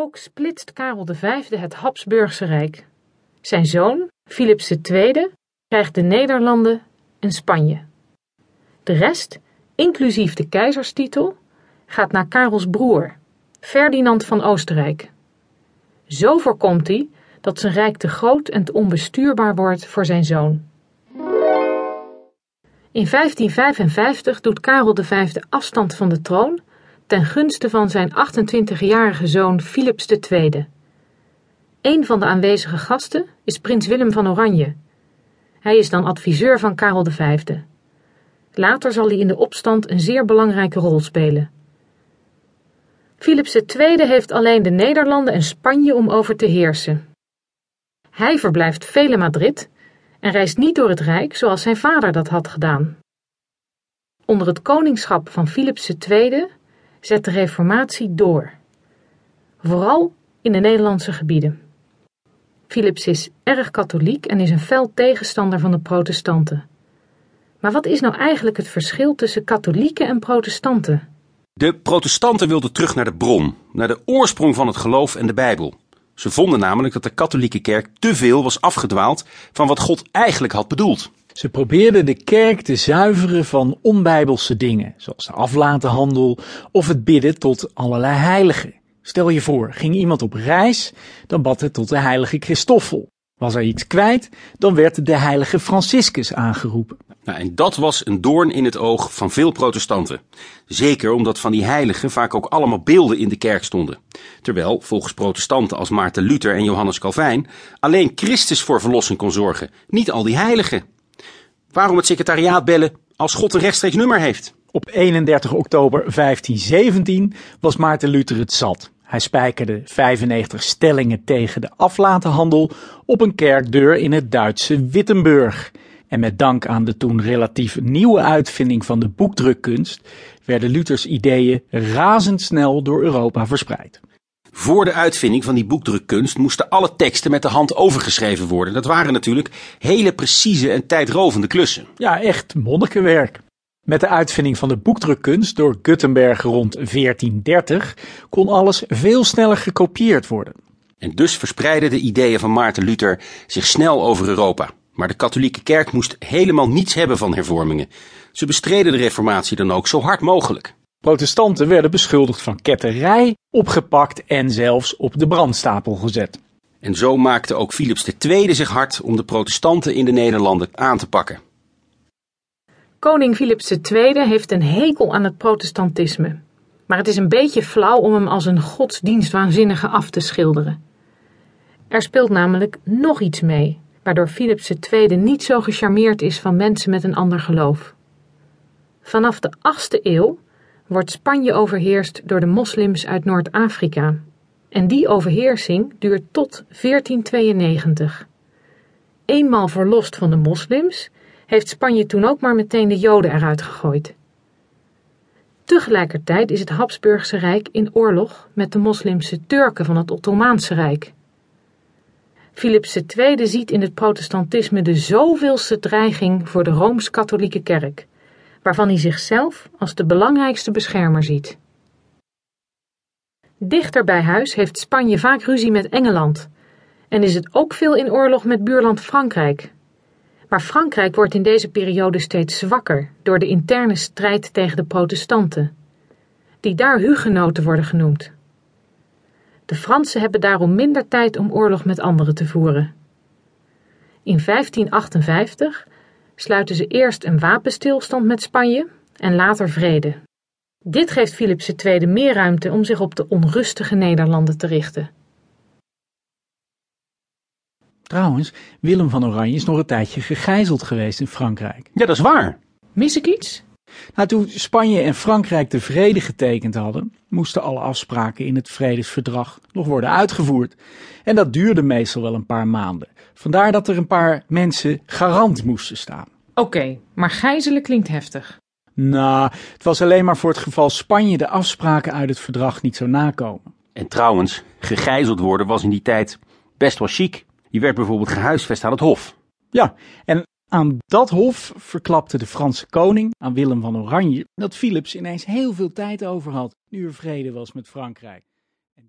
Ook splitst Karel V het Habsburgse Rijk. Zijn zoon, Philips II, krijgt de Nederlanden en Spanje. De rest, inclusief de keizerstitel, gaat naar Karels broer, Ferdinand van Oostenrijk. Zo voorkomt hij dat zijn rijk te groot en te onbestuurbaar wordt voor zijn zoon. In 1555 doet Karel V afstand van de troon ten gunste van zijn 28-jarige zoon Philips II. Een van de aanwezige gasten is prins Willem van Oranje. Hij is dan adviseur van Karel V. Later zal hij in de opstand een zeer belangrijke rol spelen. Philips II heeft alleen de Nederlanden en Spanje om over te heersen. Hij verblijft veel in Madrid en reist niet door het Rijk zoals zijn vader dat had gedaan. Onder het koningschap van Philips II zet de reformatie door, vooral in de Nederlandse gebieden. Philips is erg katholiek en is een fel tegenstander van de protestanten. Maar wat is nou eigenlijk het verschil tussen katholieken en protestanten? De protestanten wilden terug naar de bron, naar de oorsprong van het geloof en de Bijbel. Ze vonden namelijk dat de katholieke kerk te veel was afgedwaald van wat God eigenlijk had bedoeld. Ze probeerden de kerk te zuiveren van onbijbelse dingen, zoals de aflatenhandel of het bidden tot allerlei heiligen. Stel je voor, ging iemand op reis, dan bad het tot de heilige Christoffel. Was er iets kwijt, dan werd de heilige Franciscus aangeroepen. Nou, en dat was een doorn in het oog van veel protestanten. Zeker omdat van die heiligen vaak ook allemaal beelden in de kerk stonden. Terwijl, volgens protestanten als Maarten Luther en Johannes Calvijn, alleen Christus voor verlossing kon zorgen, niet al die heiligen. Waarom het secretariaat bellen als God een rechtstreeks nummer heeft? Op 31 oktober 1517 was Maarten Luther het zat. Hij spijkerde 95 stellingen tegen de aflatenhandel op een kerkdeur in het Duitse Wittenburg. En met dank aan de toen relatief nieuwe uitvinding van de boekdrukkunst werden Luthers ideeën razendsnel door Europa verspreid. Voor de uitvinding van die boekdrukkunst moesten alle teksten met de hand overgeschreven worden. Dat waren natuurlijk hele precieze en tijdrovende klussen. Ja, echt monnikenwerk. Met de uitvinding van de boekdrukkunst door Gutenberg rond 1430 kon alles veel sneller gekopieerd worden. En dus verspreidden de ideeën van Maarten Luther zich snel over Europa. Maar de katholieke kerk moest helemaal niets hebben van hervormingen. Ze bestreden de reformatie dan ook zo hard mogelijk. Protestanten werden beschuldigd van ketterij, opgepakt en zelfs op de brandstapel gezet. En zo maakte ook Philips II zich hard om de protestanten in de Nederlanden aan te pakken. Koning Philips II heeft een hekel aan het protestantisme. Maar het is een beetje flauw om hem als een godsdienstwaanzinnige af te schilderen. Er speelt namelijk nog iets mee, waardoor Philips II niet zo gecharmeerd is van mensen met een ander geloof. Vanaf de 8e eeuw wordt Spanje overheerst door de moslims uit Noord-Afrika. En die overheersing duurt tot 1492. Eenmaal verlost van de moslims, heeft Spanje toen ook maar meteen de Joden eruit gegooid. Tegelijkertijd is het Habsburgse Rijk in oorlog met de moslimse Turken van het Ottomaanse Rijk. Philips II ziet in het protestantisme de zoveelste dreiging voor de Rooms-Katholieke Kerk, waarvan hij zichzelf als de belangrijkste beschermer ziet. Dichter bij huis heeft Spanje vaak ruzie met Engeland en is het ook veel in oorlog met buurland Frankrijk. Maar Frankrijk wordt in deze periode steeds zwakker door de interne strijd tegen de protestanten, die daar hugenoten worden genoemd. De Fransen hebben daarom minder tijd om oorlog met anderen te voeren. In 1558 sluiten ze eerst een wapenstilstand met Spanje en later vrede. Dit geeft Philips II meer ruimte om zich op de onrustige Nederlanden te richten. Trouwens, Willem van Oranje is nog een tijdje gegijzeld geweest in Frankrijk. Ja, dat is waar. Mis ik iets? Nou, toen Spanje en Frankrijk de vrede getekend hadden, moesten alle afspraken in het vredesverdrag nog worden uitgevoerd. En dat duurde meestal wel een paar maanden. Vandaar dat er een paar mensen garant moesten staan. Oké, maar gijzelen klinkt heftig. Nou, het was alleen maar voor het geval Spanje de afspraken uit het verdrag niet zou nakomen. En trouwens, gegijzeld worden was in die tijd best wel chic. Je werd bijvoorbeeld gehuisvest aan het hof. Ja, en aan dat hof verklapte de Franse koning aan Willem van Oranje dat Philips ineens heel veel tijd over had nu er vrede was met Frankrijk.